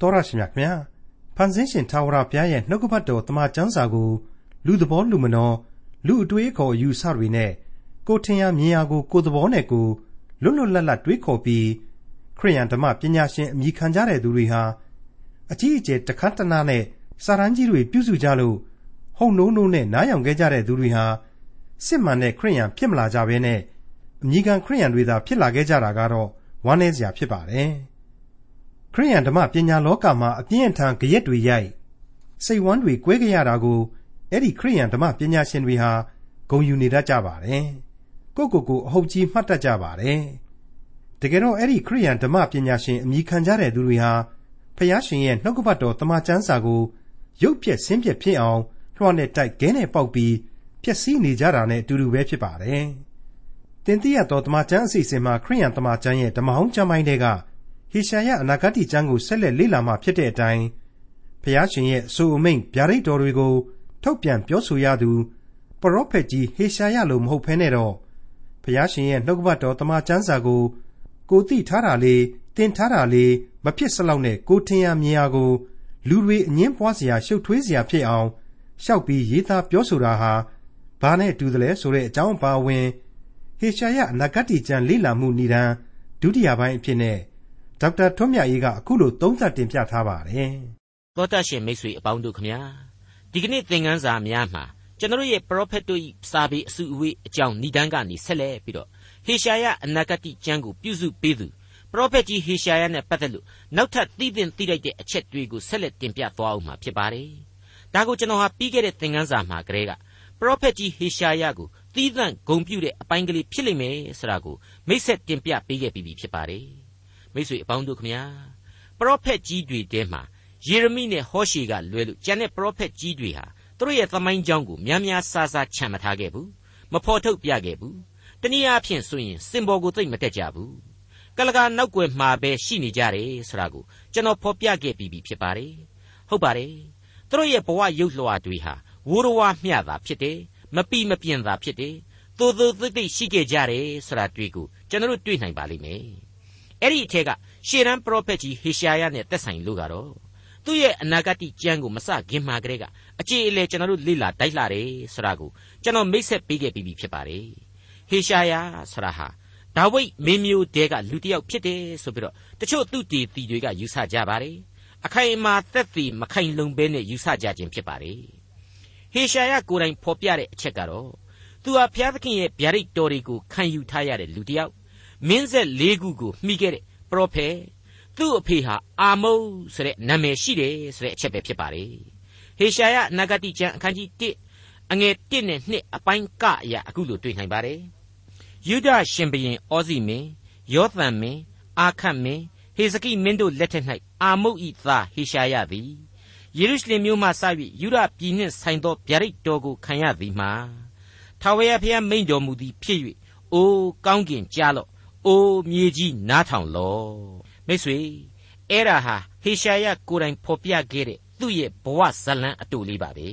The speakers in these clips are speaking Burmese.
တော်ရရှိမြခင်ဗျာဖန်ဆင်းရှင်ထာဝရဘုရားရဲ့နှုတ်ကပတ်တော်တမန်ကျမ်းစာကိုလူသဘောလူမနောလူအတွေးခေါ်အယူဆတွေနဲ့ကိုထင်ရမြင်ရကိုကိုသဘောနဲ့ကိုလွတ်လွတ်လပ်လပ်တွေးခေါ်ပြီးခရိယန်ဓမ္မပညာရှင်အမိခံကြတဲ့သူတွေဟာအကြီးအကျယ်တခါတနာနဲ့စာရန်ကြီးတွေပြုစုကြလို့ဟုံနိုးနိုးနဲ့နားယောင်ခဲ့ကြတဲ့သူတွေဟာစစ်မှန်တဲ့ခရိယန်ဖြစ်မလာကြဘဲနဲ့အမိခံခရိယန်တွေသာဖြစ်လာခဲ့ကြတာကတော့ဝမ်းနည်းစရာဖြစ်ပါတယ်ခ ရိယန်ဓမ္မပညာလောကမှာအပြင်းအထန်ကြရက်တွေရိုက်စိတ်ဝမ်းတွေကွဲကြရတာကိုအဲ့ဒီခရိယန်ဓမ္မပညာရှင်တွေဟာဂုံယူနေတတ်ကြပါတယ်ကိုကိုကိုအဟုတ်ကြီးမှတ်တတ်ကြပါတယ်တကယ်တော့အဲ့ဒီခရိယန်ဓမ္မပညာရှင်အမိခံကြတဲ့သူတွေဟာဖျားရှင်ရဲ့နှုတ်ကပတ်တော်တမန်ကျမ်းစာကိုရုပ်ပြက်ဆင်းပြက်ဖြစ်အောင်လွှမ်းနဲ့တိုက်ခဲနဲ့ပေါက်ပြီးဖျက်ဆီးနေကြတာနဲ့အတူတူပဲဖြစ်ပါတယ်တင်တိရတော်တမန်ကျမ်းအစီအစဉ်မှာခရိယန်တမန်ကျမ်းရဲ့ဓမ္မဟောင်းကျမ်းပိုင်းတွေက ဟေရှာယအနာဂတ်ကျမ်းကိုဆက်လက်လေ့လာမှဖြစ်တဲ့အတိုင်းဖျားရှင်ရဲ့အဆိုအမိန့်ဗျာဒိတ်တော်တွေကို ထုတ်ပြန်ပြောဆိုရသူပရောဖက်ကြီးဟေရှာယလိုမဟုတ်ဘဲနဲ့တော့ဖျားရှင်ရဲ့နှုတ်ကပတ်တော်တမန်ကျမ်းစာကို ကိုသိထားတာလေးတင်ထားတာလေးမဖြစ်စလောက်နဲ့ကိုထင်ရမြင်ရကိုလူတွေအငင်းပွားစရာရှုပ်ထွေးစရာဖြစ်အောင်ရှောက်ပြီးရေးသားပြောဆိုတာဟာဘာနဲ့တူတယ်လဲဆိုတဲ့အကြောင်းအပါအဝင်ဟေရှာယအနာဂတ်ကျမ်းလေ့လာမှုဏ္ဍန်ဒုတိယပိုင်းအဖြစ်နဲ့ ဒေါက်တာထွန်းမြတ်အေးကအခုလိုသုံးသပ်တင်ပြထားပါတယ်။သောတရှင်မိတ်ဆွေအပေါင်းတို့ခမညာဒီကနေ့သင်ခန်းစာများမှာကျွန်တော်ရဲ့ prophet တို့စာပေအစုအဝေးအကြောင်းဏ္ဍန်ကနေဆက်လက်ပြီးတော့ဟေရှာယအနာဂတ်ကျမ်းကိုပြုစုပေးသူပရောဖက်ကြီးဟေရှာယနဲ့ပတ်သက်လို့နောက်ထပ်သိသင့်သိလိုက်တဲ့အချက်တွေကိုဆက်လက်တင်ပြသွားအောင်မှာဖြစ်ပါတယ်။ဒါကိုကျွန်တော်ဟာပြီးခဲ့တဲ့သင်ခန်းစာမှာကတည်းကပရောဖက်ကြီးဟေရှာယကိုသီးသန့်ဂုံပြုတဲ့အပိုင်းကလေးဖြစ်လိမ့်မယ်ဆိုတာကိုမိတ်ဆက်တင်ပြပေးခဲ့ပြီးဖြစ်ပါတယ်။ မိတ်ဆွေအပေါင်းတို့ခမညာပရောဖက်ကြီးတွေတဲမှာယေရမိနဲ့ဟောရှေကလွဲလို့ကျန်တဲ့ပရောဖက်ကြီးတွေဟာသူတို့ရဲ့သမိုင်းကြောင်းကိုများများဆာဆာချန်မထားခဲ့ဘူး။မဖော်ထုတ်ပြခဲ့ဘူး။တနည်းအားဖြင့်ဆိုရင်စင်ပေါ်ကိုသိမ့်မတက်ကြဘူး။ကလကနောက်ွယ်မှာပဲရှိနေကြတယ်ဆိုတာကိုကျွန်တော်ဖော်ပြခဲ့ပြီးပြီဖြစ်ပါတယ်ဟုတ်ပါတယ်သူတို့ရဲ့ဘဝရုပ်လွှာတွေဟာဝိုးတော်ဝမျှတာဖြစ်တယ်မပီမပြင်းတာဖြစ်တယ်သို့သို့သိသိရှိခဲ့ကြတယ်ဆိုတာတွေ့ကိုကျွန်တော်တို့တွေ့နိုင်ပါလိမ့်မယ် အဲ့ဒီအထက်ကရှေရန်ပရောဖက်ကြီးဟေရှာယနဲ့သက်ဆိုင်လို့ကတော့သူ့ရဲ့အနာဂတ်ကျမ်းကိုမစခင်မှာကတည်းကအကြည်အလဲကျွန်တော်တို့လေ့လာတိုက်လာတယ်ဆိုတာကိုကျွန်တော်မိတ်ဆက်ပေးခဲ့ပြီးပြီဖြစ်ပါတယ်ဟေရှာယဆိုတာဟာဒါဝိဒ်မင်းမျိုးတဲကလူတစ်ယောက်ဖြစ်တယ်ဆိုပြီးတော့တချို့သူတည်တည်တွေကယူဆကြပါတယ်အခိုင်အမာသက်သေမခိုင်လုံဘဲနဲ့ယူဆကြခြင်းဖြစ်ပါတယ်ဟေရှာယကိုယ်တိုင်ဖော်ပြတဲ့အချက်ကတော့သူဟာဘုရားသခင်ရဲ့ဗျာဒိတ်တော်တွေကိုခံယူထားရတဲ့လူတစ်ယောက် မင်းဆက်၄ခုကိုမှီခဲ့တဲ့ပရောဖက်သူ့အဖေဟာအာမုတ်ဆိုတဲ့နာမည်ရှိတယ်ဆိုတဲ့အချက်ပဲဖြစ်ပါတယ်ဟေရှာယနဂတိကျမ်းအခန်းကြီး1အငယ်1နဲ့2အပိုင်းကအရာအခုလိုတွေ့နိုင်ပါတယ်ယုဒရှင်ဘုရင်ဩဇိမင်းယောသန်မင်းအာခတ်မင်းဟေဇကိမင်းတို့လက်ထက်၌အာမုတ်ဤသားဟေရှာယသည်ယေရုရှလင်မြို့မှစ၍ယူဒပြည်နှင့်ဆိုင်သောဗျာဒိတ်တော်ကိုခံရသည်မှာထာဝရဘုရားမိန့်တော်မူသည်ဖြစ်၍အိုးကောင်းကင်ကြားလော့ အိုးမြေကြီးနားထောင်လော့မိတ်ဆွေအဲ့ဒါဟာဟေရှာယကိုယ်တိုင်ဖော်ပြခဲ့တဲ့သူ့ရဲ့ဘဝဇလံအတူလေးပါပဲ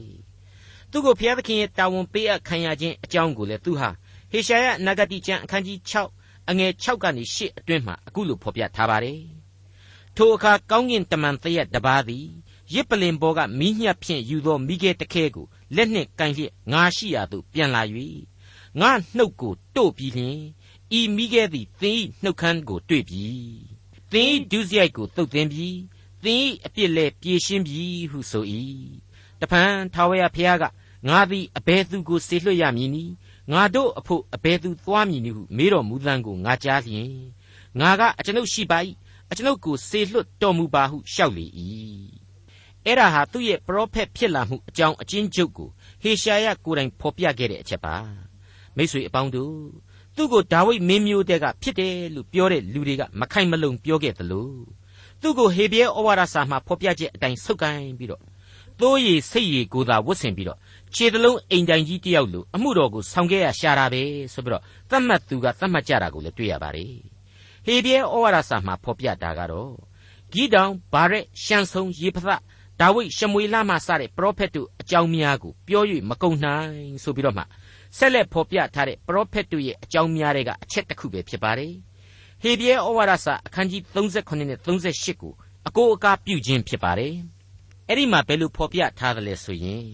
သူ့ကိုဘုရားသခင်ရဲ့တာဝန်ပေးအပ်ခံရခြင်းအကြောင်းကိုလည်းသူဟာဟေရှာယနဂတိကျမ်းအခန်းကြီး6အငယ်6ကနေ8အတွင်းမှာအခုလိုဖော်ပြထားပါတယ်။ထိုအခါကောင်းကင်တမန်တရက်တပါးသည်ရစ်ပလင်ဘောကမိညက်ဖြင့်ယူသောမိခဲတခဲကိုလက်နှင့်ကင်လျက်ငါရှိရာသို့ပြန်လာ၍ငါနှုတ်ကိုတို့ပြီးလျင် ဤမိခဲသည်သင်၏နှုတ်ခမ်းကိုတွေ့ပြီ။သင်၏ဒုစရိုက်ကိုသုတ်သင်ပြီ။သင်၏အပြစ်လည်းပြေရှင်းပြီဟုဆို၏။တဖန်ထာဝရဘုရားကငါသည်အဘယ်သူကိုဆေလွှတ်ရမည်နည်းငါတို့အဖို့အဘယ်သူသွားမည်နည်းဟုမေးတော်မူသံကိုငါကြားလျင်ငါကအကျွန်ုပ်ရှိပါ၏အကျွန်ုပ်ကိုစေလွတ်တော်မူပါဟုလျှောက်လေ၏အဲ့ဒါဟာသူ့ရဲ့ပရောဖက်ဖြစ်လာမှုအကြောင်းအချင်းချုပ်ကိုဟေရှာယကိုယ်တိုင်ဖော်ပြခဲ့တဲ့အချက်ပါမိ쇠အပေါင်းတို့ သူ့ကိုဒါဝိဒ်မင်းမျိုးတဲ့ကဖြစ်တယ်လို့ပြောတဲ့လူတွေကမခိုင်မလုံပြောခဲ့သလိုသူ့ကိုဟေဘရဲဩဝါဒစာမှာဖော်ပြချက်အတိုင်းဆုတ်ကိုင်းပြီးတော့သိုးရည်စိတ်ရည်ကိုသာဝတ်ဆင်ပြီးတော့ခြေတလုံးအိမ်တိုင်ကြီးတယောက်လိုအမှုတော်ကိုဆောင်ခဲ့ရရှာတာပဲဆိုပြီးတော့သတ်မှတ်သူကသတ်မှတ်ကြတာကိုလည်းတွေ့ရပါတယ်ဟေဘရဲဩဝါဒစာမှာဖော်ပြတာကတော့ဂိတောင်ဗာရက်ရှန်ဆုံယေဖသဒါဝိဒ်ရှမွေလမှစတဲ့ပရောဖက်တို့အကြောင်းများကိုပြော၍မကုန်နိုင်ဆိုပြီးတော့မှ ဆက်လက်ဖော်ပြထားတဲ့ပရောဖက်တို့ရဲ့အကြောင်းများတွေကအချက်တစ်ခုပဲဖြစ်ပါတယ်ဟေဘရဲဩဝါဒစာအခန်းကြီး38နဲ့38ကိုအကိုအကားပြုခြင်းဖြစ်ပါတယ်အဲ့ဒီမှာဘယ်လိုဖော်ပြထားသလဲဆိုရင်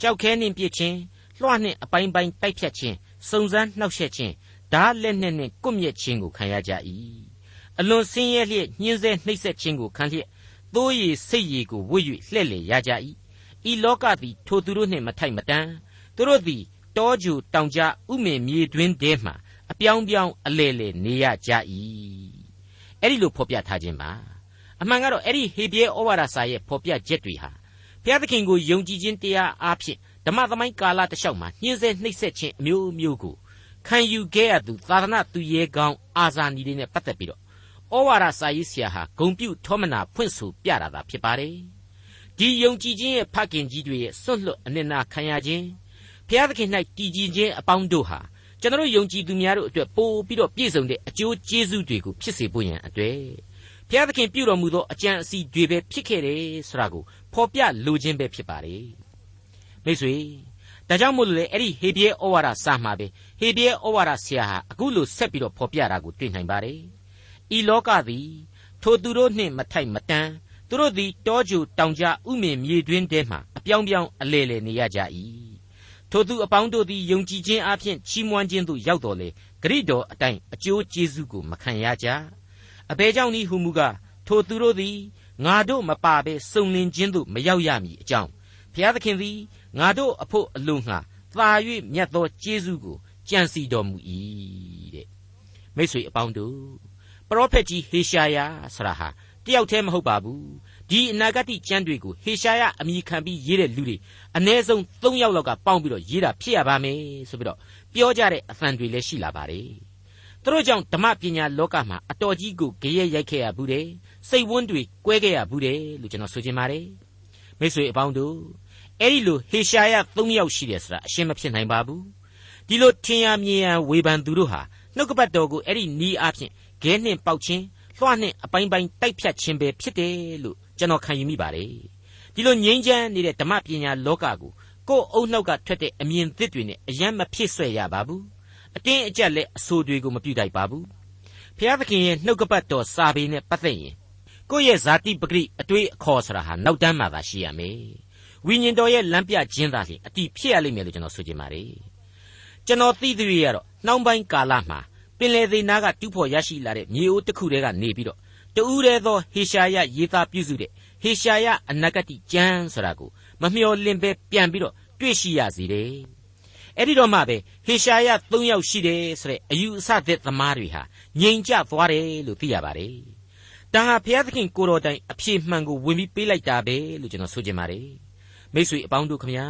ကြောက်ခဲနှင့်ပြစ်ခြင်းလွှနှင့်အပိုင်းပိုင်းတိုက်ဖြတ်ခြင်းစုံစမ်းနှောက်ယှက်ခြင်းဓာလက်နဲ့နဲ့ကွပ်မျက်ခြင်းကိုခံရကြ၏အလွန်ဆင်းရဲလျက်ညှင်းဆဲနှိပ်စက်ခြင်းကိုခံလျက်သိုးရည်စိတ်ရည်ကိုဝှွ့၍လှဲ့လေရကြ၏ဤလောကသည်ထိုသူတို့နှင့်မထိုက်မတန်သူတို့သည် တောကြူတောင်ကြားဥမင်မြေတွင်ထဲမှအပြောင်းပြောင်းအလဲလဲနေရကြ၏အဲ့ဒီလိုဖော်ပြထားခြင်းပါအမှန်ကတော့အဲ့ဒီဟေဘရဲဩဝါဒစာရဲ့ဖော်ပြချက်တွေဟာဘုရားသခင်ကိုယုံကြည်ခြင်းတရားအားဖြင့်ဓမ္မသမိုင်းကာလတစ်လျှောက်မှာညှင်းဆဲနှိပ်စက်ခြင်းအမျိုးမျိုးကိုခံယူခဲ့ရသူသာသနာသူရဲကောင်းအာဇာနည်တွေနဲ့ပတ်သက်ပြီးတော့ဩဝါဒစာရေးဆရာဟာဂုံပြုထောမနာဖွင့်ဆိုပြတာသာဖြစ်ပါတယ်ဒီယုံကြည်ခြင်းရဲ့ဖခင်ကြီးတွေရဲ့စွန့်လွတ်အနစ်နာခံရခြင်း ဘုရားသခင်၌တည်ကြည်ခြင်းအပေါင်းတို့ဟာကျွန်တော်ယုံကြည်သူများတို့အတွက်ပို့ပြီးတော့ပြည့်စုံတဲ့အကျိုးကျေးဇူးတွေကိုဖြစ်စေဖို့ရန်အတွက်ဘုရားသခင်ပြုတော်မူသောအကြံအစီတွေပဲဖြစ်ခဲ့တယ်ဆိုတာကိုဖော်ပြလိုခြင်းပဲဖြစ်ပါတယ်မိတ်ဆွေဒါကြောင့်မို့လို့လေအဲ့ဒီဟေဘရဲဩဝါဒစာမှာပဲဟေဘရဲဩဝါဒဆရာဟာအခုလိုဆက်ပြီးတော့ဖော်ပြတာကိုတွေ့နိုင်ပါတယ်ဤလောကသည်ထိုသူတို့နှင့်မထိုက်မတန်သူတို့သည်တောကြူတောင်ကြဥမင်မြေတွင်ထဲမှအပြောင်းပြောင်းအလေလေနေရကြ၏ ထိုသူအပေါင်းတို့သည်ယုံကြည်ခြင်းအပြင်ချီးမွမ်းခြင်းသို့ရောက်တော်လေဂရိတော်အတိုင်းအကျိုးကျေးဇူးကိုမခံရကြအဘယ်ကြောင့်နည်းဟုမူကားထိုသူတို့သည်ငါတို့မပါဘဲစုံလင်ခြင်းသို့မရောက်ရမည်အကြောင်းဘုရားသခင်သည်ငါတို့အဖို့အလို့ငှာသာ၍မြတ်သောကျေးဇူးကိုကြံစီတော်မူ၏တဲ့မိတ်ဆွေအပေါင်းတို့ပရောဖက်ကြီးဟေရှာယဆရာဟာတယောက်တည်းမဟုတ်ပါဘူး ဒီအနာဂတ်ကျမ်းတွေကိုဟေရှာယအမိခံပြီးရေးတဲ့လူတွေအ ਨੇ ဆုံး၃ယောက်လောက်ကပေါင်းပြီးတော့ရေးတာဖြစ်ရပါမယ်ဆိုပြီးတော့ပြောကြတဲ့အသံတွေလည်းရှိလာပါတယ်သူတို့ကြောင့်ဓမ္မပညာလောကမှာအတော်ကြီးကိုကြရဲရိုက်ခဲ့ရဘူးတယ်စိတ်ဝန်းတွေကွဲခဲ့ရဘူးတယ်လို့ကျွန်တော်ဆိုချင်ပါတယ်မိတ်ဆွေအပေါင်းတို့အဲ့ဒီလိုဟေရှာယ၃ယောက်ရှိတယ်ဆိုတာအရှင်းမဖြစ်နိုင်ပါဘူးဒီလိုထင်ရမြင်ရဝေဖန်သူတို့ဟာနှုတ်ကပတ်တော်ကိုအဲ့ဒီနီးအားဖြင့်ခဲနှင့်ပေါက်ခြင်းလွှနှင့်အပိုင်းပိုင်းတိုက်ဖြတ်ခြင်းပဲဖြစ်တယ်လို့ ကျွန်တော်ခံယူမိပါတယ်ဒီလိုငြိမ်းချမ်းနေတဲ့ဓမ္မပညာလောကကိုကိုယ်အုံနှောက်ကထွက်တဲ့အမြင်သစ်တွေနဲ့အယံမဖြစ်ဆွဲရပါဘူးအတင်းအကျပ်လက်အဆိုတွေကိုမပြုတ်တိုက်ပါဘူးဖျားသခင်ရဲ့နှုတ်ကပတ်တော်စာပေနဲ့ပတ်သက်ရင်ကိုယ့်ရဲ့ဇာတိပဂရိအတွေးအခေါ်ဆိုတာဟာနောက်တန်းမှသာရှိရမယ်ဝိညာဉ်တော်ရဲ့လမ်းပြခြင်းသာလျှင်အတိဖြစ်ရလိမ့်မယ်လို့ကျွန်တော်ဆိုချင်ပါတယ်ကျွန်တော်သိသေးရတော့နှောင်းပိုင်းကာလမှာပင်လေသေးနာကတူးဖော်ရရှိလာတဲ့မြေအိုးတစ်ခုတည်းကနေပြီးတော့ တူးတဲ့သောဟေရှာယရေးသားပြုစုတဲ့ဟေရှာယအနာဂတိကျမ်းဆိုတာကိုမမျှော်လင့်ပဲပြန်ပြီးတော့တွေ့ရှိရစီတယ်အဲ့ဒီတော့မှပဲဟေရှာယ၃ယောက်ရှိတယ်ဆိုတဲ့အယူအဆသစ်သမားတွေဟာငြိမ်ကျသွားတယ်လို့သိရပါတယ်ဒါဟာဘုရားသခင်ကိုတော်တိုင်အပြည့်မှန်ကိုဝင်ပြီးပေးလိုက်တာပဲလို့ကျွန်တော်ဆိုချင်ပါတယ်မိတ်ဆွေအပေါင်းတို့ခမညာ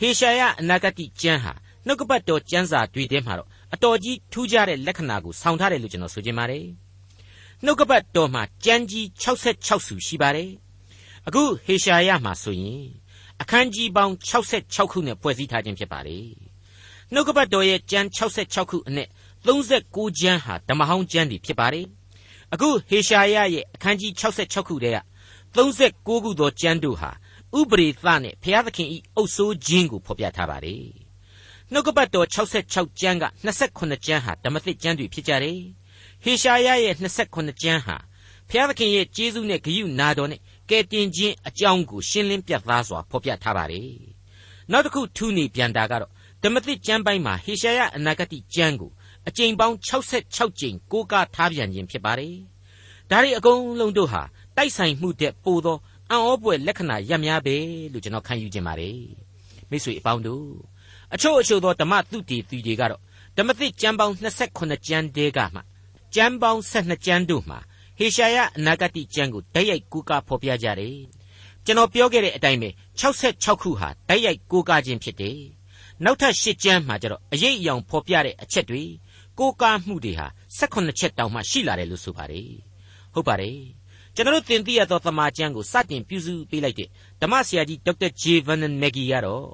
ဟေရှာယအနာဂတိကျမ်းဟာနှုတ်ကပတ်တော်ကျမ်းစာတွေထဲမှာတော့အတော်ကြီးထူးခြားတဲ့လက္ခဏာကိုဆောင်ထားတယ်လို့ကျွန်တော်ဆိုချင်ပါတယ် နှုတ်ကပတ်တော်မှာကျမ်းကြီး66စုရှိပါတယ်အခုဟေရှာယမှာဆိုရင်အခန်းကြီးပေါင်း66ခုနဲ့ဖွဲ့စည်းထားခြင်းဖြစ်ပါတယ်နှုတ်ကပတ်တော်ရဲ့ကျမ်း66ခုအနက်39ကျမ်းဟာဓမ္မဟောင်းကျမ်းတွေဖြစ်ပါတယ်အခုဟေရှာယရဲ့အခန်းကြီး66ခုတည်းက39ခုသောကျမ်းတို့ဟာဥပရိသနဲ့ဘုရားသခင်ဤအုပ်ဆိုးခြင်းကိုဖော်ပြထားပါတယ်နှုတ်ကပတ်တော်66ကျမ်းက28ကျမ်းဟာဓမ္မသစ်ကျမ်းတွေဖြစ်ကြတယ် ဟေရှာယရဲ့28ကျမ်းဟာဘုရားသခင်ရဲ့ကျေးဇူးနဲ့ဂရုနာတော်နဲ့ကယ်တင်ခြင်းအကြောင်းကိုရှင်းလင်းပြသစွာဖော်ပြထားပါတယ်နောက်တစ်ခုထူးနေပြန်တာကတော့ဓမ္မသစ်ကျမ်းပိုင်းမှာဟေရှာယအနာဂတိကျမ်းကိုအကြိမ်ပေါင်း66ကြိမ်ကိုးကားထားပြန်ခြင်းဖြစ်ပါတယ်ဒါတွေအကုန်လုံးတို့ဟာတိုက်ဆိုင်မှုတဲ့ပိုသောအံ့ဩပွေလက္ခဏာရပ်များပဲလို့ကျွန်တော်ခံယူခြင်းပါတယ်မိတ်ဆွေအပေါင်းတို့အချို့အချို့သောဓမ္မသုတေသီတွေကတော့ဓမ္မသစ်ကျမ်းပေါင်း28ကျမ်းတဲကမှ ကျမ်းပေါင်း12ကျမ်းတို့မှာဟေရှာယအနာဂတိကျမ်းကိုတိုက်ရိုက်ကူးကားဖော်ပြကြတယ်ကျွန်တော်ပြောခဲ့တဲ့အတိုင်းပဲ66ခုဟာတိုက်ရိုက်ကိုးကားခြင်းဖြစ်တယ်နောက်ထပ်10ကျမ်းမှာကျတော့အရေးအယောင်ဖော်ပြတဲ့အချက်တွေကိုးကားမှုတွေဟာ18ချက်တောင်မှရှိလာတယ်လို့ဆိုပါတယ်ဟုတ်ပါတယ်ကျွန်တော်တင်ပြရသောသမာကျမ်းကိုစတင်ပြုစုပေးလိုက်တဲ့ဓမ္မဆရာကြီးဒေါက်တာဂျေဗန်နန်မက်ဂီကတော့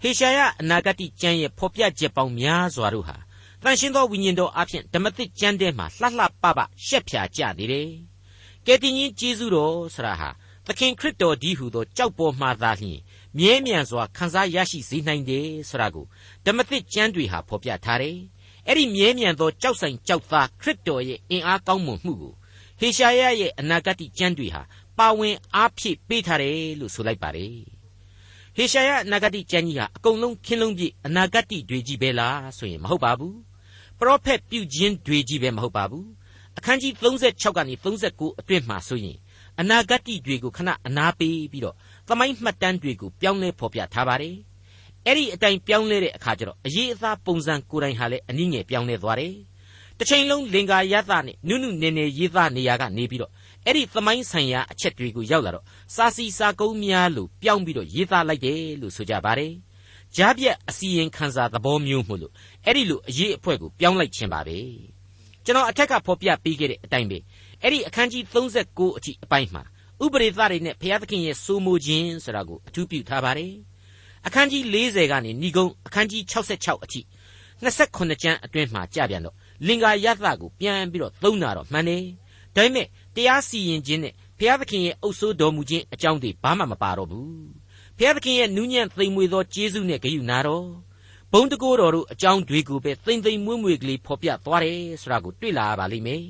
ဟေရှာယအနာဂတိကျမ်းရဲ့ဖော်ပြချက်ပေါင်းများစွာတို့ဟာ တန်ရှင်းသောဝိညာဉ်တော်အဖျင်ဓမ္မသစ်ကျမ်းထဲမှာလှလှပပရှက်ဖြာကြသေးတယ်။ကယ်တင်ရှင်ယေရှုတော်ဆရာဟာသခင်ခရစ်တော်ဒီဟုသောကြောက်ပေါ်မှသာလျှင်မြဲမြံစွာခံစားရရှိစေနိုင်တယ်ဆိုတာကိုဓမ္မသစ်ကျမ်းတွေဟာဖော်ပြထားတယ်။အဲ့ဒီမြဲမြံသောကြောက်ဆိုင်ကြောက်သားခရစ်တော်ရဲ့အင်အားကောင်းမွန်မှုကိုဟဟေရှာယရဲ့အနာဂတ်ကျမ်းတွေဟာပါဝင်အားဖြည့်ပေးထားတယ်လို့ဆိုလိုက်ပါတယ်ဟေရှာယအနာဂတ်ကျမ်းကြီးဟာအကုန်လုံးခင်းလုံးပြည့်အနာဂတ်တွေကြီးပဲလားဆိုရင်မဟုတ်ပါဘူး ပရောဖက်ပြုခြင်းတွေကြီးပဲမဟုတ်ပါဘူးအခန်းကြီး36ကနေ39အတွင်းမှာဆိုရင်အနာဂတ်တွေကိုခဏအနာပေးပြီးတော့သမိုင်းမှတ်တမ်းတွေကိုပြောင်းလဲဖော်ပြထားပါတယ်အဲ့ဒီအတိုင်းပြောင်းလဲတဲ့အခါကျတော့အရေးအသားပုံစံကိုယ်တိုင်ဟာလည်းအနည်းငယ်ပြောင်းလဲသွားတယ်တစ်ချိန်လုံးလင်္ကာရသနဲ့နုနုနေနေရေးသားနေရကနေပြီးတော့အဲ့ဒီသမိုင်းဆိုင်ရာအချက်တွေကိုရောက်လာတော့စာစီစာကုန်းများလို့ပြောင်းပြီးတော့ရေးသားလိုက်တယ်လို့ဆိုကြပါတယ်ကြားပြက်အစီရင်ခံစာသဘောမျိုးမို့လို့ အဲ့ဒီလိုအရေးအဖွဲ့ကိုပြောင်းလိုက်ခြင်းပါပဲကျွန်တော်အထက်ကဖော်ပြပေးခဲ့တဲ့အတိုင်းပဲအဲ့ဒီအခန်းကြီး39အထိအပိုင်းမှာဥပရိသတွေနဲ့ဘုရားသခင်ရဲ့စိုးမိုးခြင်းဆိုတာကိုအထူးပြုထားပါတယ်အခန်းကြီး40ကနေဏီကုံအခန်းကြီး66အထိ28ကျမ်းအတွင်းမှာကြပြန်တော့လင်္ကာယသကိုပြန်ပြီးတော့သုံးတာတော့မှန်တယ်ဒါပေမဲ့တရားစီရင်ခြင်းနဲ့ဘုရားသခင်ရဲ့အုပ်စိုးတော်မူခြင်းအကြောင်းတွေဘာမှမပါတော့ဘူးဘုရားသခင်ရဲ့နူးညံ့သိမ်မွေသောကျေးဇူးနဲ့ဂရုနာတော် ဘုံတကိုးတော်တို့အကြောင်းတွေကိုပဲသိမ့်သိမ့်မွေ့မွေ့ကလေးဖော်ပြသွားတယ်ဆိုတာကိုတွေ့လာရပါလိမ့်မယ်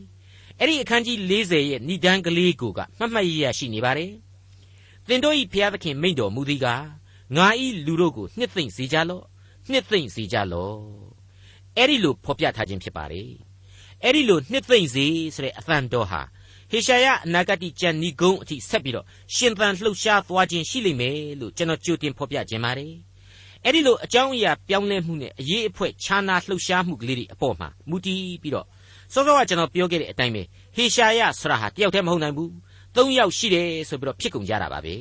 အဲ့ဒီအခန်းကြီး40ရဲ့ဏိဒန်းကလေးကိုကမှတ်မှတ်ရရရှိနေပါတယ်သင်တို့ဤဘုရားသခင်မိန့်တော်မူသည်ကားငါဤလူတို့ကိုနှစ်သိမ့်စေကြလော့နှစ်သိမ့်စေကြလော့အဲ့ဒီလိုဖော်ပြထားခြင်းဖြစ်ပါတယ်အဲ့ဒီလိုနှစ်သိမ့်စေဆိုတဲ့အသံတော်ဟာဟေရှာယအနာဂတိကျမ်းဤကုန်းအထိဆက်ပြီးတော့ရှင်သန်လှုပ်ရှားသွားခြင်းရှိလိမ့်မယ်လို့ကျွန်တော်ကြိုတင်ဖော်ပြခြင်းပါတယ် အဲ့ဒီလိုအကြောင်းအရာပြောင်းလဲမှုနဲ့အရေးအဖွဲခြားနာလှုပ်ရှားမှုကလေးတွေအပေါ်မှာမူတည်ပြီးတော့စောစောကကျွန်တော်ပြောခဲ့တဲ့အတိုင်းပဲဟေရှာယဆိုတာဟာတယောက်တည်းမဟုတ်နိုင်ဘူးသုံးယောက်ရှိတယ်ဆိုပြီးတော့ဖြစ်ကုန်ကြတာပါပဲ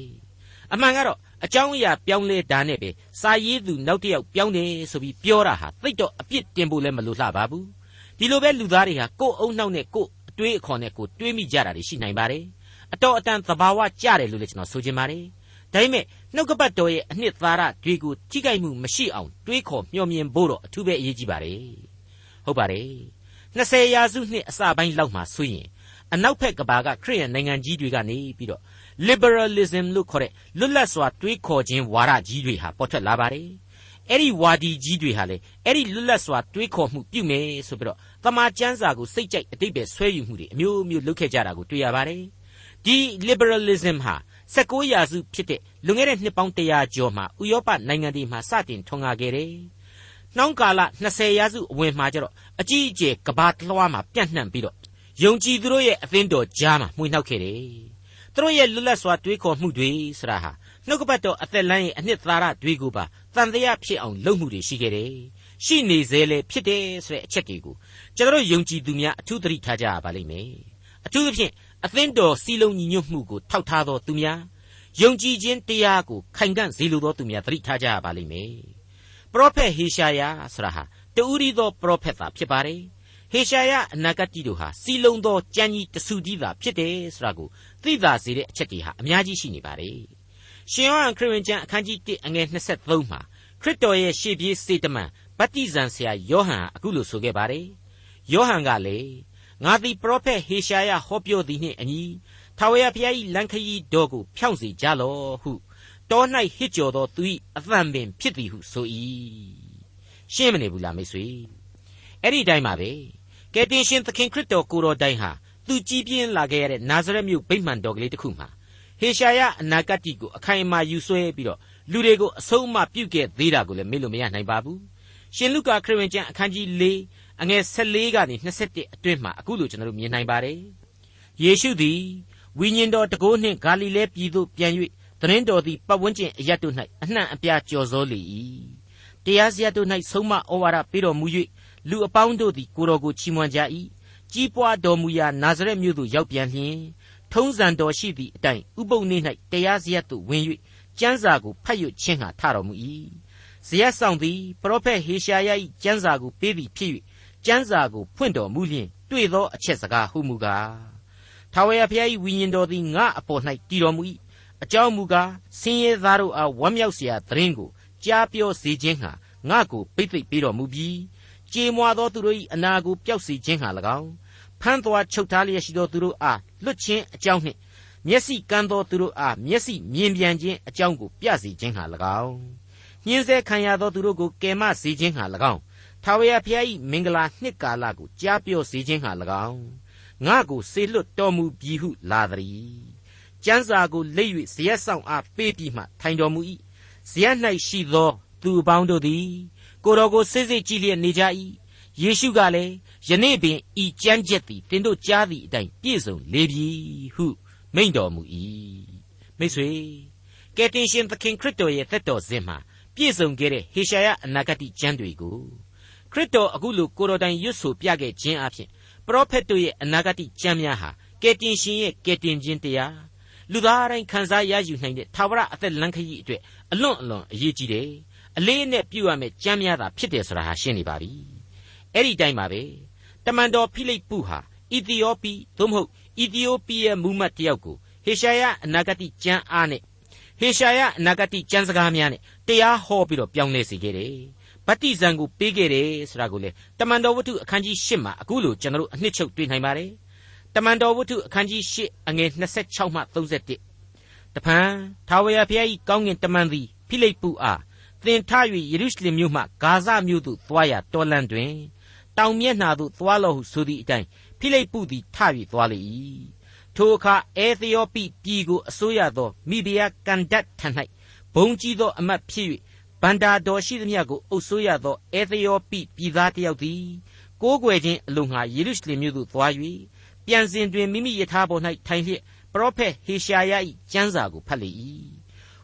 အမှန်ကတော့အကြောင်းအရာပြောင်းလဲတာနဲ့ပဲစာရေးသူနောက်တစ်ယောက်ပြောင်းတယ်ဆိုပြီးပြောတာဟာသိတော့အပြစ်တင်ဖို့လည်းမလိုလှပါဘူးဒီလိုပဲလူသားတွေဟာကိုယ်အုံနောက်နဲ့ကိုယ်အတွေးအခေါ်နဲ့ကိုယ်တွေးမိကြတာတွေရှိနိုင်ပါတယ်အတော်အတန်သဘာဝကြတယ်လို့လည်းကျွန်တော်ဆိုချင်ပါတယ်ဒါပေမဲ့ နှုတ်ကပတ်တော်ရဲ့အနှစ်သာရတွေကိုထိခိုက်မှုမရှိအောင်တွေးခေါ်မျှော်မြင်ဖို့တော့အထူးပဲအရေးကြီးပါတယ်ဟုတ်ပါတယ်20ရာစုနှစ်အစပိုင်းလောက်မှာဆိုရင်အနောက်ဘက်ကဘာကခရိယန်နိုင်ငံကြီးတွေကနေပြီးတော့ liberalism လို့ခေါ်တဲ့လွတ်လပ်စွာတွေးခေါ်ခြင်းဝါဒကြီးတွေဟာပေါ်ထွက်လာပါတယ်အဲ့ဒီဝါဒီကြီးတွေဟာလေအဲ့ဒီလွတ်လပ်စွာတွေးခေါ်မှုပြုမယ်ဆိုပြီးတော့တမန်ကျမ်းစာကိုစိတ်ကြိုက်အတိတ်ပဲဆွဲယူမှုတွေအမျိုးမျိုးလုပ်ခဲ့ကြတာကိုတွေ့ရပါတယ်ဒီ liberalism ဟာ16ရာစုဖြစ်တဲ့ လွန်ခဲ့တဲ့နှစ်ပေါင်း100ကျော်မှာဥရောပနိုင်ငံတွေမှာစတင်ထွန်းကားခဲ့တယ်နှောင်းကာလ20ရာစုအဝင်မှာကျတော့အကြီးအကျယ်ကဘာတလွှားမှာပြန့်နှံ့ပြီးတော့ယုံကြည်သူတို့ရဲ့အသင်းတော်ကြားမှာမှွေနှောက်ခဲ့တယ်သူတို့ရဲ့လွတ်လပ်စွာတွေးခေါ်မှုတွေဆိုတာဟာနှုတ်ကပတ်တော်အသက်လမ်းရဲ့အနှစ်သာရတွေကိုပါတန်တရားဖြစ်အောင်လုပ်မှုတွေရှိခဲ့တယ်။ရှိနေသေးလေဖြစ်တယ်ဆိုတဲ့အချက်တွေကိုကျွန်တော်ယုံကြည်သူများအထူးသတိထားကြရပါလိမ့်မယ်။အထူးသဖြင့်အသင်းတော်စီလုံးညီညွတ်မှုကိုထောက်ထားသောသူများ ယုံကြည်ခြင်းတရားကိုခိုင်ခံ့စေလိုသောသူများသတိထားကြရပါလိမ့်မယ်။ပရောဖက်ဟေရှာယဆိုတာဟာတူရီသောပရောဖက်သာဖြစ်ပါတယ်။ဟေရှာယအနာဂတ်ကြီးတို့ဟာစီလုံးသောကြံကြီးတဆူကြီးသာဖြစ်တယ်ဆိုတာကိုသိသာစေတဲ့အချက်တွေဟာအများကြီးရှိနေပါတယ်။ရှင်ယောဟန်ခရစ်ဝင်ကျမ်းအခန်းကြီး1အငယ်23မှာခရစ်တော်ရဲ့ရှေ့ပြေးစေတမန်ဗတ္တိဇံဆရာယောဟန်အခုလိုဆိုခဲ့ပါတယ်။ယောဟန်ကလေငါသည်ပရောဖက်ဟေရှာယဟောပြောသည်နှင့်အညီ ထာဝရဘုရား၏လမ်းခရီးတော်ကိုဖြောင့်စေကြလော့ဟုတော၌ဟစ်ကြော်သောသူ၏အသံပင်ဖြစ်သည်ဟုဆို၏ရှင်းမနေဘူးလားမိတ်ဆွေအဲ့ဒီတိုင်းပါပဲကယ်တင်ရှင်သခင်ခရစ်တော်ကိုတော်တိုင်ဟာသူကြီးပြင်းလာခဲ့ရတဲ့နာဇရက်မြို့ဗိမှန်တော်ကလေးတစ်ခုမှာဟေရှာယအနာဂတ်ကိုအခိုင်အမာယူဆွဲပြီးတော့လူတွေကိုအဆုံးအမပြုတ်ခဲ့သေးတာကိုလည်းမေ့လို့မရနိုင်ပါဘူးရှင်လုကာခရစ်ဝင်ကျမ်းအခန်းကြီး၄အငယ်14ကနေ21အတွင်းမှာအခုလိုကျွန်တော်တို့မြင်နိုင်ပါတယ်ယေရှုသည် ဝိညာဉ်တော်တကိုးနှင့်ဂါလိလဲပြည်သို့ပြန်၍သတင်းတော်သည်ပတ်ဝန်းကျင်အရတ်တို့၌အနှံ့အပြားကြော်စောလေ၏တရားစရာတို့၌ဆုံးမဩဝါဒပေးတော်မူ၍လူအပေါင်းတို့သည်ကိုတော်ကိုချီးမွမ်းကြ၏ကြီးပွားတော်မူရာနာဇရက်မြို့သို့ရောက်ပြန်လျင်ထုံးစံတော်ရှိသည့်အတိုင်းဥပုပ်နေ့၌တရားစရက်သို့ဝင်၍ကျမ်းစာကိုဖတ်ရွတ်ခြင်းဟာထတော်မူ၏ဇရက်ဆောင်သည်ပရောဖက်ဟေရှာယ၏ကျမ်းစာကိုပေးသည်ဖြစ်၍ကျမ်းစာကိုဖွင့်တော်မူလျင်တွေ့သောအချက်စကားဟုမူကား ထာဝရဘုရား၏ဝိညာဉ်တော်သည်ငါအပေါ်၌တည်တော်မူ၏အကြောင်းမူကားဆင်းရဲသားတို့အားဝမ်းမြောက်စရာသတင်းကိုကြားပြောစေခြင်းဟာငါကိုပိတ်သိမ့်ပေးတော်မူပြီးကြေမွာသောသူတို့၏အနာကိုပျောက်စေခြင်းဟာ၎င်းဖမ်းသွာချုပ်ထားလျက်ရှိသောသူတို့အားလွတ်ခြင်းအကြောင်းနှင့်မျက်စိကန်းသောသူတို့အားမျက်စိမြင်ပြန်ခြင်းအကြောင်းကိုပြစေခြင်းဟာ၎င်းညှင်းဆဲခံရသောသူတို့ကိုကယ်မစေခြင်းဟာ၎င်းထာဝရဘုရား၏မင်္ဂလာနှစ်ကာလကိုကြားပြောစေခြင်းဟာ၎င်း ငါကိုစေလွတ်တော်မူပြီဟုလာသည်ကျမ်းစာကိုလက်၍ဇရက်ဆောင်အားပေးပြီးမှထိုင်တော်မူ၏ဇရက်၌ရှိသော သူအပေါင်းတို့သည်ကိုတော်ကိုစစ်စစ်ကြည့်လျက်နေကြ၏ယေရှုကလည်းယနေ့ပင်ဤကြမ်းကြက်သည်တင်တို့ကြားသည့်အတိုင်းပြည့်စုံလေပြီဟုမိန့်တော်မူ၏မိတ်ဆွေကယ်တင်ရှင်သခင်ခရစ်တော်ရဲ့သက်တော်စဉ်မှာပြည့်စုံခဲ့တဲ့ဟေရှာယအနာဂတိကျမ်းတွေကိုခရစ်တော်အခုလိုကိုတော်တိုင်ရွတ်ဆိုပြခဲ့ခြင်းအပြင် ပရောဖက်တို့ရဲ့အနာဂတိကျမ်းများဟာကယ်တင်ရှင်ရဲ့ကယ်တင်ခြင်းတရားလူသားတိုင်းခံစားရယူနိုင်တဲ့သာဝရအသက်လမ်းခရီးအတွက်အလွန်အလွန်အရေးကြီးတယ်အလေးနဲ့ပြုရမယ့်ကြမ်းများတာဖြစ်တယ်ဆိုတာဟာရှင်းနေပါပြီအဲ့ဒီတိုင်းပါပဲတမန်တော်ဖိလိပ္ပုဟာအီသီယိုပီသို့မဟုတ်အီသီယိုပီရဲ့မူမတ်တယောက်ကိုဟေရှာယအနာဂတိကျမ်းအားနဲ့ဟေရှာယအနာဂတိကျမ်းစကားများနဲ့တရားဟောပြီးတော့ပြောင်းလဲစေခဲ့တယ် ဗတ္တိဇံကိုပေးခဲ့တယ်ဆိုတာကိုလေတမန်တော်ဝတ္ထုအခန်းကြီး၈မှာအခုလိုကျွန်တော်တို့အနှစ်ချုပ်တွေ့နိုင်ပါတယ်တမန်တော်ဝတ္ထုအခန်းကြီး၈အငယ်26မှ31တဖန်ထာဝရဘုရား၏ကောင်းကင်တမန်သည်ဖိလိပ္ပုအားသင်ထ၍ယေရုရှလင်မြို့မှဂါဇမြို့သို့သွားရတော်လန့်တွင်တောင်မျက်နှာသို့သွားလော့ဟုဆိုသည့်အတိုင်းဖိလိပ္ပုသည်ထ၍သွားလေ၏ထိုအခါအေသီယိုပိပြည်ကိုအစိုးရသောမိဖုရားကန်ဒတ်ထံ၌ဘုံကြီးသောအမတ်ဖြစ်၍ ဗန္တာတော်ရှိသမျှကိုအုပ်စိုးရသောအေသီယိုပိပြည်သားတယောက်သည်ကိုးကွယ်ခြင်းအလို့ငှာယေရုရှလင်မြို့သို့သွား၍ပြန်စဉ်တွင်မိမိယထာပေါ်၌ထိုင်လျက်ပရောဖက်ဟေရှာယ၏ကျမ်းစာကိုဖတ်လေ၏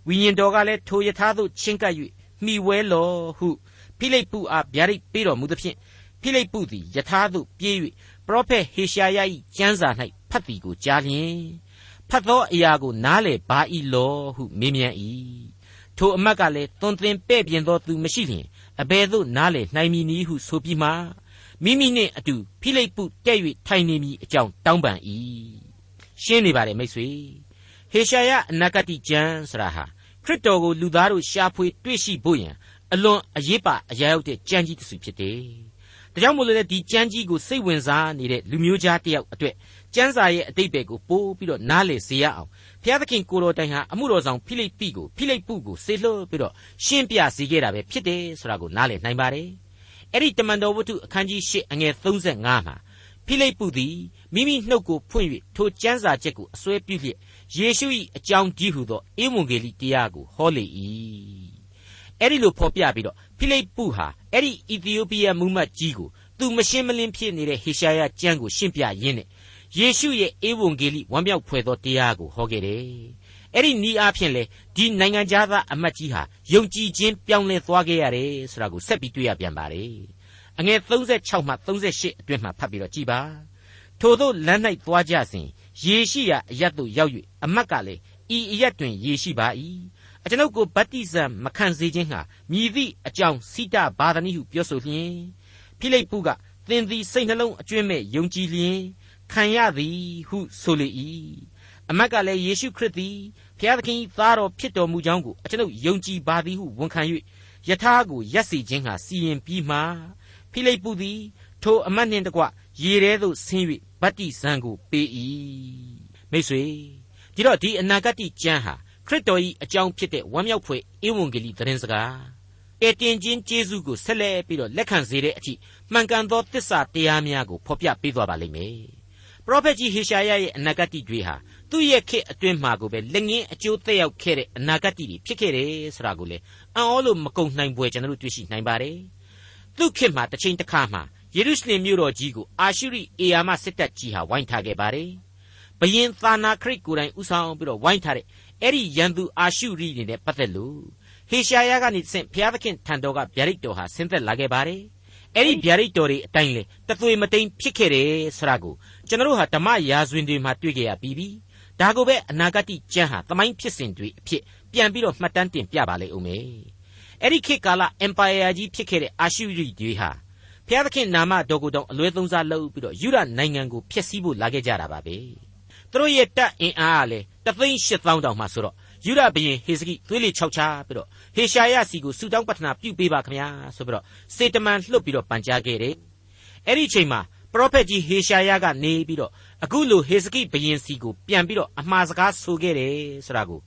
ဝိညာဉ်တော်ကလည်းထိုယထာသို့ချဉ်ကပ်၍မိဝဲလောဟုဖိလိပ္ပုအားဗျာဒိတ်ပေးတော်မူသဖြင့်ဖိလိပ္ပုသည်ယထာသို့ပြေး၍ပရောဖက်ဟေရှာယ၏ကျမ်းစာ၌ဖတ်သည်ကိုကြားလျင်ဖတ်သောအရာကိုနားလေပါ၏လောဟုမေးမြန်း၏ ထိုအမတ်ကလည်းသွန်သင်ပဲ့ပြင်သောသူမရှိလျင်အဘယ်သို့နားလေနိုင်မည်နည်းဟုဆိုပြီးမှမိမိနှင့်အတူဖိလိပ္ပုတဲ့၍ထိုင်နေမည်အကြောင်းတောင်းပန်၏ရှင်းနေပါတယ်မိတ်ဆွေဟေရှာယအနာဂတိကျမ်းဆရာဟာခရစ်တော်ကိုလူသားတို့ရှာဖွေတွေ့ရှိဖို့ရန်အလွန်အရေးပါအရာရောက်တဲ့ကြံကြီးတစ်စုဖြစ်တယ်။ဒါကြောင့်မို့လို့လေဒီကြံကြီးကိုစိတ်ဝင်စားနေတဲ့လူမျိုးသားတယောက်အတွက် ကျမ်းစာရဲ့အတိတ်ပဲကိုပို့ပြီးတော့နားလည်စေရအောင်ဘုရားသခင်ကိုတော်တိုင်ဟာအမှုတော်ဆောင်ဖိလိပ္ပိကိုဖိလိပ္ပုကိုစေလွှတ်ပြီးတော့ရှင်းပြစေခဲ့တာပဲဖြစ်တယ်ဆိုတာကိုနားလည်နိုင်ပါတယ်။အဲ့ဒီတမန်တော်ဝတ္ထုအခန်းကြီး၈အငယ်35မှာဖိလိပ္ပုသည်မိမိနှုတ်ကိုဖွင့်၍ထိုကျမ်းစာချက်ကိုအစွဲပြုလျက်ယေရှု၏အကြောင်းကြီးဟုသောဧဝံဂေလိတရားကိုဟောလေ၏အဲ့ဒီလိုဖော်ပြပြီးတော့ဖိလိပ္ပုဟာအဲ့ဒီအီသီယိုးပီးယားမူမတ်ကြီးကိုသူမရှင်းမလင်းဖြစ်နေတဲ့ဟေရှာယကျမ်းကိုရှင်းပြရင်းနဲ့ ယေရှုရဲ့ဧဝံဂေလိဝမ်းမြောက်ဖွယ်သောတရားကိုဟောခဲ့တယ်အဲ့ဒီနီးအားဖြင့်လေဒီနိုင်ငံသားအမတ်ကြီးဟာယုံကြည်ခြင်းပြောင်းလဲသွားခဲ့ရတယ်ဆိုတာကိုဆက်ပြီးတွေ့ရပြန်ပါတယ်အငယ်36မှ38အတွင်းမှာဖတ်ပြီးတော့ကြည်ပါထို့သောလမ်း၌သွားကြစဉ်ရေရှိရာအရတ်သို့ရောက်၍အမတ်ကလည်းဤအရတ်တွင်ရေရှိပါ၏အကျွန်ုပ်ကိုဗတ္တိဇံမခံစေခြင်းဟာမြည်သည့်အကြောင်းစိတဘာဒနိဟုပြောဆိုလျင်ဖိလိပ္ပုကသင်သည်စိတ်နှလုံးအကျွင့်မဲ့ယုံကြည်လျင် ခံရသည်ဟုဆိုလေ၏အမတ်ကလည်းယေရှုခရစ်သည်ဘုရားသခင်သားတော်ဖြစ်တော်မူကြောင်းကိုအကျွန်ုပ်ယုံကြည်ပါသည်ဟုဝန်ခံ၍ယထာကိုရက်စီခြင်းဟာစီရင်ပြီးမှဖိလိပ္ပုသည်ထိုအမတ်နှင့်တကွရေထဲသို့ဆင်း၍ဗတ္တိဇံကိုပေး၏မိတ်ဆွေဒီတော့ဒီအနာဂတ်ကျမ်းဟာခရစ်တော်၏အကြောင်းဖြစ်တဲ့ဝမ်းမြောက်ဖွယ်ဧဝံဂေလိသတင်းစကားကယ်တင်ခြင်းကျေးဇူးကိုဆက်လက်ပြီးတော့လက်ခံစေတဲ့အထိမှန်ကန်သောသစ္စာတရားများကိုဖော်ပြပေးသွားပါလိမ့်မယ် ပရောဖက်ကြီးဟေရှာယရဲ့အနာဂတ်တွေဟာသူ့ရဲ့ခေတ်အတွင်းမှာကိုပဲလက်ငင်းအကျိုးသက်ရောက်ခဲ့တဲ့အနာဂတ်တွေဖြစ်ခဲ့တယ်ဆိုတာကိုလေအံ့ဩလို့မကုန်နိုင်ပွဲကျွန်တော်တို့တွေ့ရှိနိုင်ပါတယ်သူ့ခေတ်မှာတစ်ချိန်တစ်ခါမှာယေရုရှလင်မြို့တော်ကြီးကိုအာရှုရိအေယာမစစ်တပ်ကြီးဟာဝိုင်းထားခဲ့ပါတယ်ဘယင်သာနာခရစ်ကိုယ်တိုင်ဥဆောင်ပြီးတော့ဝိုင်းထားတဲ့အဲ့ဒီရန်သူအာရှုရိတွေနဲ့ပတ်သက်လို့ဟေရှာယကနေဆင့်ဘုရားသခင်ထံတော်ကဗျာဒိတ်တော်ဟာဆင်းသက်လာခဲ့ပါတယ်အဲ့ဒီဗျာဒိတ်တော်တွေအတိုင်းလေတသွေမတိန်ဖြစ်ခဲ့တယ်ဆိုတာကို ကျွန်တော်တို့ဟာဓမ္မရာဇဝင်တွေမှာတွေ့ကြရပြီးပြီဒါကိုပဲအနာဂတ်ကျမ်းဟာသမိုင်းဖြစ်စဉ်တွေအဖြစ်ပြန်ပြီးတော့မှတ်တမ်းတင်ပြပါလေဦးမယ်အဲ့ဒီခေတ်ကာလ empire ကြီးဖြစ်ခဲ့တဲ့အာရှုရိတွေဟာဘုရားသခင်နာမတော်ကိုတောင်အလွဲသုံးစားလုပ်ပြီးတော့ယူရနိုင်ငံကိုဖျက်ဆီးဖို့လာခဲ့ကြတာပါပဲသူတို့ရဲ့တပ်အင်အားကလည်းတသိန်းရှစ်သောင်းတောင်မှဆိုတော့ယူရဘရင်ဟေစကိသွေးလေခြောက်ချပြီးတော့ဟေရှာယစီကိုဆူတောင်းပတနာပြုပေးပါခင်ဗျာဆိုပြီးတော့စေတမန်လှုပ်ပြီးတော့ပန်ကြားခဲ့တယ်အဲ့ဒီချိန်မှာ ပရောဖက်ကြီးဟေရှာယကနေပြီးတော့အခုလိုဟေစကိဘရင်စီကိုပြန်ပြီးတော့အမှားစကားဆိုခဲ့တယ်ဆိုတာကို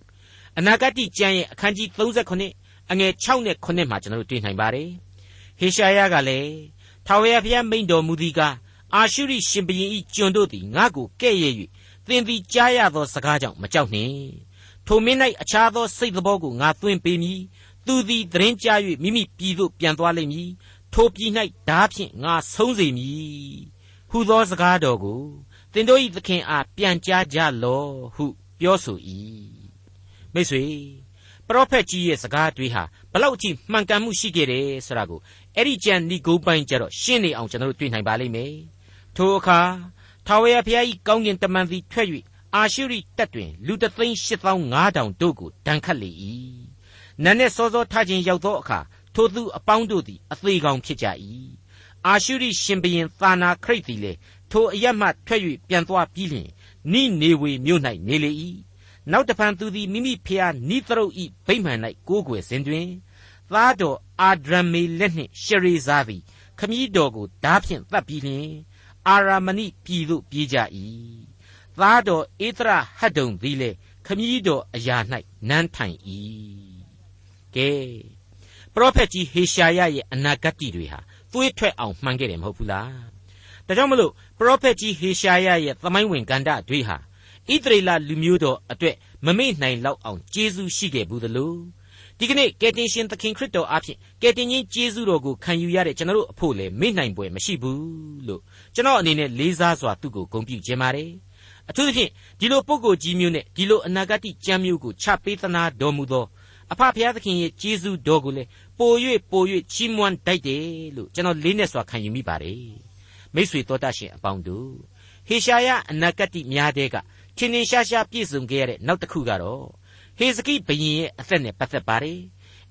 အနာဂတ်ကျမ်းရဲ့အခန်းကြီး39အငယ်6နဲ့9မှာကျွန်တော်တို့တွေ့နိုင်ပါတယ်ဟေရှာယကလည်းထာဝရဘုရားမိန့်တော်မူသည်ကားအာရှုရိရှင်ဘရင်ဤကျွန်တို့သည်ငါ့ကိုကဲ့ရဲ့၍သင်သည်ကြားရသောစကားကြောင့်မကြောက်နှင့်ထိုမင်း၌အခြားသောစိတ်သောကိုငါသွင်းပေးမည်သူသည်သတင်းကြား၍မိမိပြည်သို့ပြန်သွားလိမ့်မည် ထိုပြည်၌ဓာဖြင့်ငါဆုံးစေမည်ဟူသောစကားတော်ကိုသင်တို့၏သခင်အားပြန်ကြားကြလော့ဟုပြောဆို၏မိတ်ဆွေပရောဖက်ကြီးရဲ့စကားတွေဟာဘလောက်အထိမှန်ကန်မှုရှိခဲ့တယ်ဆိုတာကိုအဲ့ဒီကြံဒီဂိုးပိုင်းကျတော့ရှင်းနေအောင်ကျွန်တော်တို့တွေ့နိုင်ပါလိမ့်မယ်ထိုအခါထာဝရဘုရား၏ကောင်းကင်တမန်သည်ထွက်၍အာရှုရိတပ်တွင်လူတသိန်း၈သောင်း၅တောင်တို့ကိုတန်ခတ်လေ၏နန်းနဲ့စောစောထခြင်းရောက်သောအခါ ထိုသူအပေါင်းတို့သည်အသေးကောင်ဖြစ်ကြ၏အာရှုရိရှင်ဘရင်သာနာခရိတ်သည်လေထိုအရတ်မှထွက်၍ပြန်သွားပြီးလျှင်နိနေဝေမြို့၌နေလေ၏နောက်တဖန်သူသည်မိမိဖျားနိသရုတ်ဤဗိမှန်၌ကိုးကွယ်စဉ်တွင်သားတော်အာဒရမေလက်နှင့်ရှရေဇာသည်ခမည်းတော်ကိုဓာဖြင့်သတ်ပြီးလျှင်အာရမဏိပြည်သို့ပြေးကြ၏သားတော်ဧသရဟတ်တုံသည်လေခမည်းတော်အရာ၌နန်းထိုင်၏ကဲ ပရောဖက်ကြီးဟေရှာယရဲ့အနာဂတ်တွေဟာသွေးထွက်အောင်မှန်ခဲ့တယ်မဟုတ်ဘူးလားဒါကြောင့်မလို့ပရောဖက်ကြီးဟေရှာယရဲ့သမိုင်းဝင်ကန္တတွေဟာဣသရေလလူမျိုးတော်အတွက်မမေ့နိုင်လောက်အောင်ကျေးဇူးရှိခဲ့ဘူးသလိုဒီကနေ့ကယ်တင်ရှင်သခင်ခရစ်တော်အားဖြင့်ကယ်တင်ရှင်ကျေးဇူးတော်ကိုခံယူရတဲ့ကျွန်တော်တို့အဖို့လည်းမေ့နိုင်ပွဲမရှိဘူးလို့ကျွန်တော်အနေနဲ့လေးစားစွာသူ့ကိုဂုဏ်ပြုခြင်းပါတယ်အထူးသဖြင့်ဒီလိုပုံကိုကြီးမျိုးနဲ့ဒီလိုအနာဂတ်ကြမ်းမျိုးကိုချပေးသနာတော်မူသော အဖဖျားသခင်ရဲ့ကျေးဇူးတော်ကိုလည်းပို၍ပို၍ချီးမွမ်းတိုက်တယ်လို့ကျွန်တော်လေးနဲ့စွာခံယူမိပါတယ်မိษွေတော်တတ်ရှင်အပေါင်းတို့ဟေရှာယအနာဂတ်များတဲ့ကထင်ထင်ရှားရှားပြည့်စုံခဲ့ရတဲ့နောက်တစ်ခုကတော့ဟေဇကိဘုရင်ရဲ့အသက်နဲ့ပတ်သက်ပါတယ်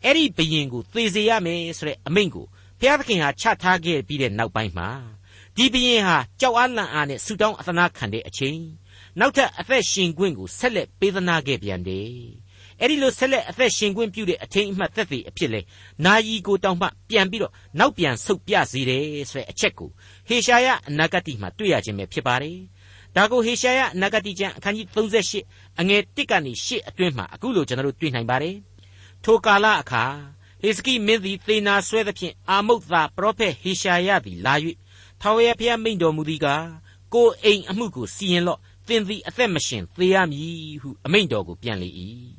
အဲ့ဒီဘုရင်ကိုသေစေရမယ်ဆိုတဲ့အမိန့်ကိုဘုရားသခင်ဟာချထားခဲ့ပြီးတဲ့နောက်ပိုင်းမှာဒီဘုရင်ဟာကြောက်အားလန့်အားနဲ့ဆူတောင်းအသနာခံတဲ့အချိန်နောက်ထပ်အသက်ရှင်ခွင့်ကိုဆက်လက်ပေးသနာခဲ့ပြန်တယ် အဲ့ဒီလိုဆက်လက်အသက်ရှင်ခွင့်ပြုတဲ့အထင်အမှတ်သက်သေအဖြစ်လဲနာယီကိုတောင်မှပြန်ပြီးတော့နောက်ပြန်ဆုတ်ပြစေတယ်ဆိုတဲ့အချက်ကိုဟေရှာယအနာဂတ်မှာတွေ့ရခြင်းပဲဖြစ်ပါတယ်ဒါကိုဟေရှာယနဂတိကျမ်းအခန်းကြီး38အငယ်1ကနေ8အတွင်းမှာအခုလိုကျွန်တော်တို့တွေ့နိုင်ပါတယ်ထိုကာလအခါဟေစကိမင်းသည်သေနာဆွဲသဖြင့်အာမုတ်သာပရောဖက်ဟေရှာယသည်လာ၍ထာဝရဘုရားမိန့်တော်မူသည်ကားကိုအိမ်အမှုကိုစီရင်လော့သင်သည်အသက်မရှင်သေရမည်ဟုအမိန့်တော်ကိုပြန်လေ၏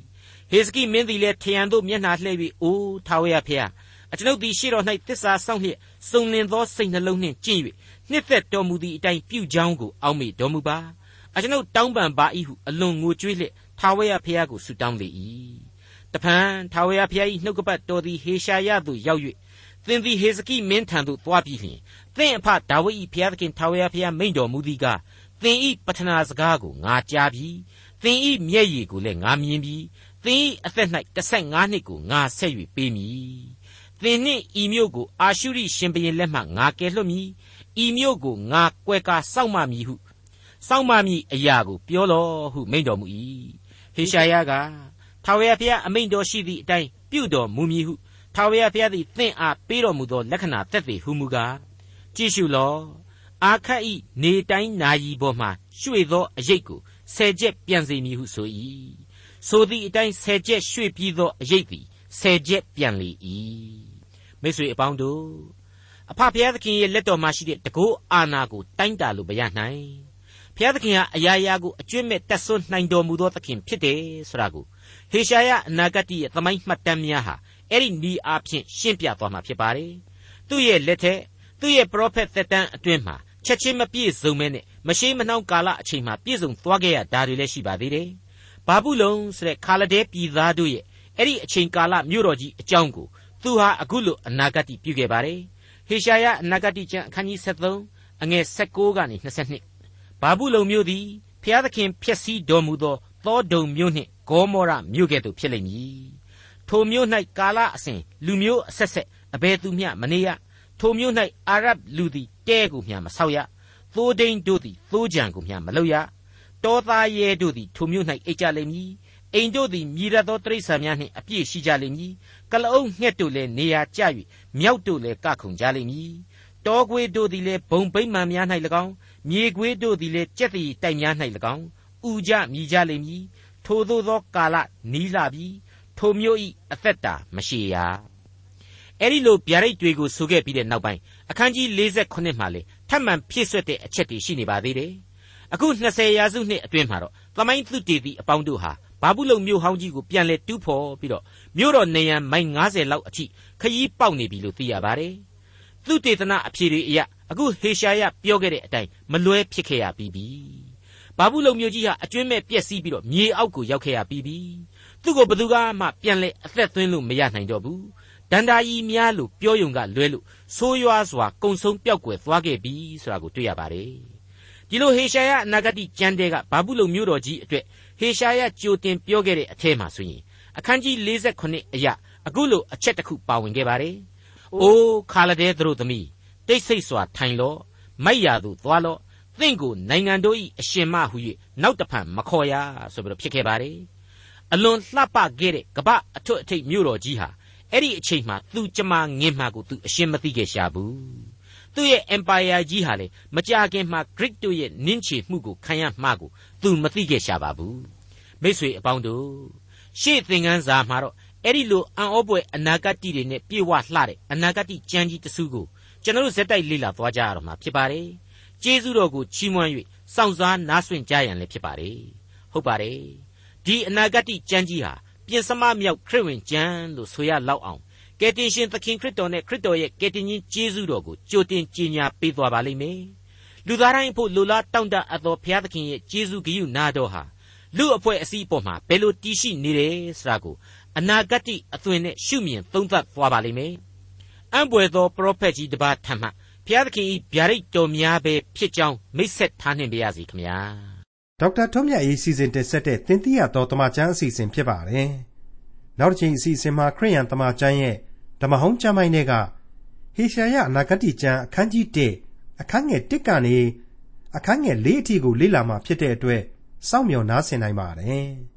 ဟေစကိမင်းသည်လည်းထရန်တို့မျက်နှာလှည့်၍အိုးထာဝရဘုရားအကျွန်ုပ်သည်ရှေ့တော်၌တစ္ဆာဆောင်လျက်စုံလင်သောစိတ်နှလုံးနှင့်ကျင့်၍နှစ်သက်တော်မူသည့်အတိုင်းပြုကြောင်းကိုအောက်မေ့တော်မူပါအကျွန်ုပ်တောင်းပန်ပါ၏ဟုအလွန်ငိုကြွေးလျက်ထာဝရဘုရားကိုဆုတောင်းလေ၏တဖန်ထာဝရဘုရား၏နှုတ်ကပတ်တော်သည်ဟေရှာယသို့ရောက်၍သင်သည်ဟေစကိမင်းထံသို့သွားပြီးလျှင်သင်အဖဒါဝိဒ်၏ဘုရားသခင်ထာဝရဘုရားမိန့်တော်မူသည်ကားသင်၏ပထနာစကားကိုငါကြားပြီသင်၏မျက်ရည်ကိုလည်းငါမြင်ပြီ သင်၏အသက်၌15နှစ်ကိုငါဆက်၍ပေးမည်သင်နှင့်ဤမျိုးကိုအာရှုရိရှင်ဘရင်လက်မှငါကယ်လွတ်မည်ဤမြို့ကိုငါကွယ်ကာစောင့်မမည်ဟုစောင့်မမည်အရာကိုပြောလောဟုမိန့်တော်မူ၏ဟေရှာယကထာဝရဘုရားအမိန့်တော်ရှိသည့်အတိုင်းပြုတော်မူမည်ဟုထာဝရဘုရားသည်သင်အားပေးတော်မူသောလက္ခဏာသက်သေဟုမူကားကြည့်ရှုလောအာခတ်ဤနေတိုင်းနာယီပေါ်မှရွှေ့သောအရိတ်ကိုဆယ်ချက်ပြန်စေမည်ဟုဆို၏ ဆိုသည့်အတိုင်းဆယ်ချက်ရွှေ့ပြီးသောအရိတ်သည်ဆယ်ချက်ပြန်လေ၏မိတ်ဆွေအပေါင်းတို့အဖဖျားသခင်ရဲ့လက်တော်မှာရှိတဲ့တကောအာနာကိုတိုင်းတာလို့မရနိုင်ဖျားသခင်ဟာအရာရာကိုအကျွင့်မဲ့တက်ဆွနိုင်တော်မူသောသခင်ဖြစ်တယ်ဆိုတာကိုဟေရှာယအနာဂတ်ရဲ့သမိုင်းမှတ်တမ်းများဟာအဲ့ဒီဤအားဖြင့်ရှင်းပြသွားမှာဖြစ်ပါတယ်သူ့ရဲ့လက်ထက်သူ့ရဲ့ပရောဖက်သက်တမ်းအတွင်းမှာချက်ချင်းမပြည့်စုံမဲနဲ့မရှိမနှောင်းကာလအချိန်မှာပြည့်စုံသွားခဲ့ရတာတွေလည်းရှိပါသေးတယ် ဘာဘူးလုံဆိုတဲ့ခါလဒဲပြည်သားတို့ရဲ့အဲ့ဒီအချိန်ကာလမြို့တော်ကြီးအကြောင်းကိုသူဟာအခုလိုအနာဂတ်ပြုခဲ့ပါတယ်ဟေရှာယအနာဂတိကျမ်းအခန်းကြီး73အငယ်16ကနေ22ဘာဘူးလုံမျိုးသည်ဖျားသခင်ဖျက်ဆီးတော်မူသောသောဒုံမျိုးနှင့်ဂေါမောရမျိုးကဲ့သို့ဖြစ်လိမ့်မည်ထိုမျိုး၌ကာလအစဉ်လူမျိုးအဆက်ဆက်အဘယ်သူမျှမနေရထိုမျိုး၌အာရဗ်လူသည်တဲကိုမျှမဆောက်ရသိုးဒိန်တို့သည်သိုးကြံကိုမျှမလုပ်ရ တောသားရဲတို့သည်ထိုမျိုး၌အိတ်ကြလိမ့်မည်အိမ်တို့သည်မြည်ရသောတိရစ္ဆာန်များနှင့်အပြည့်ရှိကြလိမ့်မည်ကလအုပ်ငှက်တို့လည်းနေရာကျ၍မြောက်တို့လည်းကခုန်ကြလိမ့်မည်တောခွေးတို့သည်လည်းဘုံဗိမ္မာန်များ၌၎င်းမြေခွေးတို့သည်လည်းကြက်တီတိုက်များ၌၎င်းဥကြမြည်ကြလိမ့်မည်ထိုသို့သောကာလနီးလာပြီထိုမျိုးဤအသက်တာမရှိရာအဲ့ဒီလိုဗျာဒိတ်တွေကိုဆိုခဲ့ပြီးတဲ့နောက်ပိုင်းအခန်းကြီး48မှာလေထထပ်မံဖြည့်ဆွက်တဲ့အချက်တွေရှိနေပါသေးတယ် အခု20ရာစုနှစ်အတွင်းမှာတော့သမိုင်းသုတေသီအပေါင်းတို့ဟာဘာဘူးလုံမြို့ဟောင်းကြီးကိုပြန်လဲတူးဖော်ပြီးတော့မြို့တော်နေရန်မိုင်90လောက်အထိခရီးပေါက်နေပြီလို့သိရပါတယ်သုတေသနအဖြေတွေအရအခုဟေရှာယပြောခဲ့တဲ့အတိုင်းမလွဲဖြစ်ခဲ့ရပြီးပြီဘာဘူးလုံမြို့ကြီးဟာအကျွင်းမဲ့ပြက်စီးပြီးတော့မြေအောက်ကိုရောက်ခဲ့ရပြီးပြီသူ့ကိုဘယ်သူကမှပြန်လဲအသက်သွင်းလို့မရနိုင်တော့ဘူးဒန္တာကြီးများလို့ပြောယုံကလွဲလို့ဆိုးရွားစွာကုံဆုံးပျောက်ကွယ်သွားခဲ့ပြီဆိုတာကိုတွေ့ရပါတယ် ဒီလိုဟေရှာယအနာဂတိကျမ်းတဲကဘာဘူးလုံမြို့တော်ကြီးအတွက်ဟေရှာယကြိုတင်ပြောခဲ့တဲ့အထဲမှာဆိုရင်အခန်းကြီး48အရာအခုလိုအချက်တစ်ခုပါဝင်ခဲ့ပါတယ်။အိုးခါလဒဲသူတို့သမီးတိတ်ဆိတ်စွာထိုင်လော့မိုက်ရာသို့သွားလော့သင်ကိုနိုင်ငံတို့၏အရှင်မဟု၍နောက်တဖန်မခေါ်ရဆိုပြီးတော့ဖြစ်ခဲ့ပါတယ်။အလွန်လှပခဲ့တဲ့ကပအထွတ်အထိပ်မြို့တော်ကြီးဟာအဲ့ဒီအချိန်မှာသူကျမငင်းမှကိုသူအရှင်းမသိခဲ့ရှာဘူး သူ့ရဲ့ empire ကြီးဟာလေမကြခင်မှာ Greek တို့ရဲ့နင်းချေမှုကိုခံရမှကိုသူမသိခဲ့ရှာပါဘူးမိษွေအပေါင်းတို့ရှေ့သင်ခန်းစာမှာတော့အဲ့ဒီလိုအံ့ဩပွေအနာဂတ်တိတွေနဲ့ပြေဝလှတဲ့အနာဂတ်တိကြမ်းကြီးတစုကိုကျွန်တော်တို့ဇက်တိုက်လေ့လာသွားကြရတော့မှာဖြစ်ပါတယ်ကျေးဇူးတော်ကိုချီးမွမ်း၍စောင့်စားနားဆွင့်ကြရန်လည်းဖြစ်ပါတယ်ဟုတ်ပါတယ်ဒီအနာဂတ်တိကြမ်းကြီးဟာပြင်စမမြောက်ခရစ်ဝင်ကျမ်းလို့ဆိုရလောက်အောင် ကယ်တင်ရှင်သခင်ခရစ်တော်နဲ့ခရစ်တော်ရဲ့ကယ်တင်ရှင်ကျေးဇူးတော်ကိုကြိုတင်ကြီးညာပေးသွားပါလိမ့်မယ်လူသားတိုင်းဖို့လူလားတောင့်တအပ်သောဘုရားသခင်ရဲ့ကျေးဇူးဂရုနာတော်ဟာလူအဖွဲ့အစည်းအပေါ်မှာဘယ်လိုတည်ရှိနေတယ်ဆိုတာကိုအနာဂတ်အသွင်နဲ့ရှုမြင်သုံးသပ်သွားပါလိမ့်မယ်အံ့ဘွယ်သောပရောဖက်ကြီးတစ်ပါးထံမှဘုရားသခင်၏ဗျာဒိတ်တော်များပဲဖြစ်ကြောင်းမိတ်ဆက်ထားနှင့်ပါရစေခင်ဗျာဒေါက်တာထွန်းမြတ်ရေးစီစဉ်တင်ဆက်တဲ့သင်သိရသောတမချန်းအစီအစဉ်ဖြစ်ပါတယ်နောက်တစ်ချိန်အစီအစဉ်မှာခရိယန်တမချန်းရဲ့ ဓမ္မဟောင်းကျမ်းပိုင်းတွေကဟေရှာယအနာဂတ်ကျမ်းအခန်းကြီး1အခန်းငယ်1ကနေအခန်းငယ်4အထိကိုလေ့လာမှာဖြစ်တဲ့အတွက်စောင့်မျှော်နားဆင်နိုင်ပါတယ်။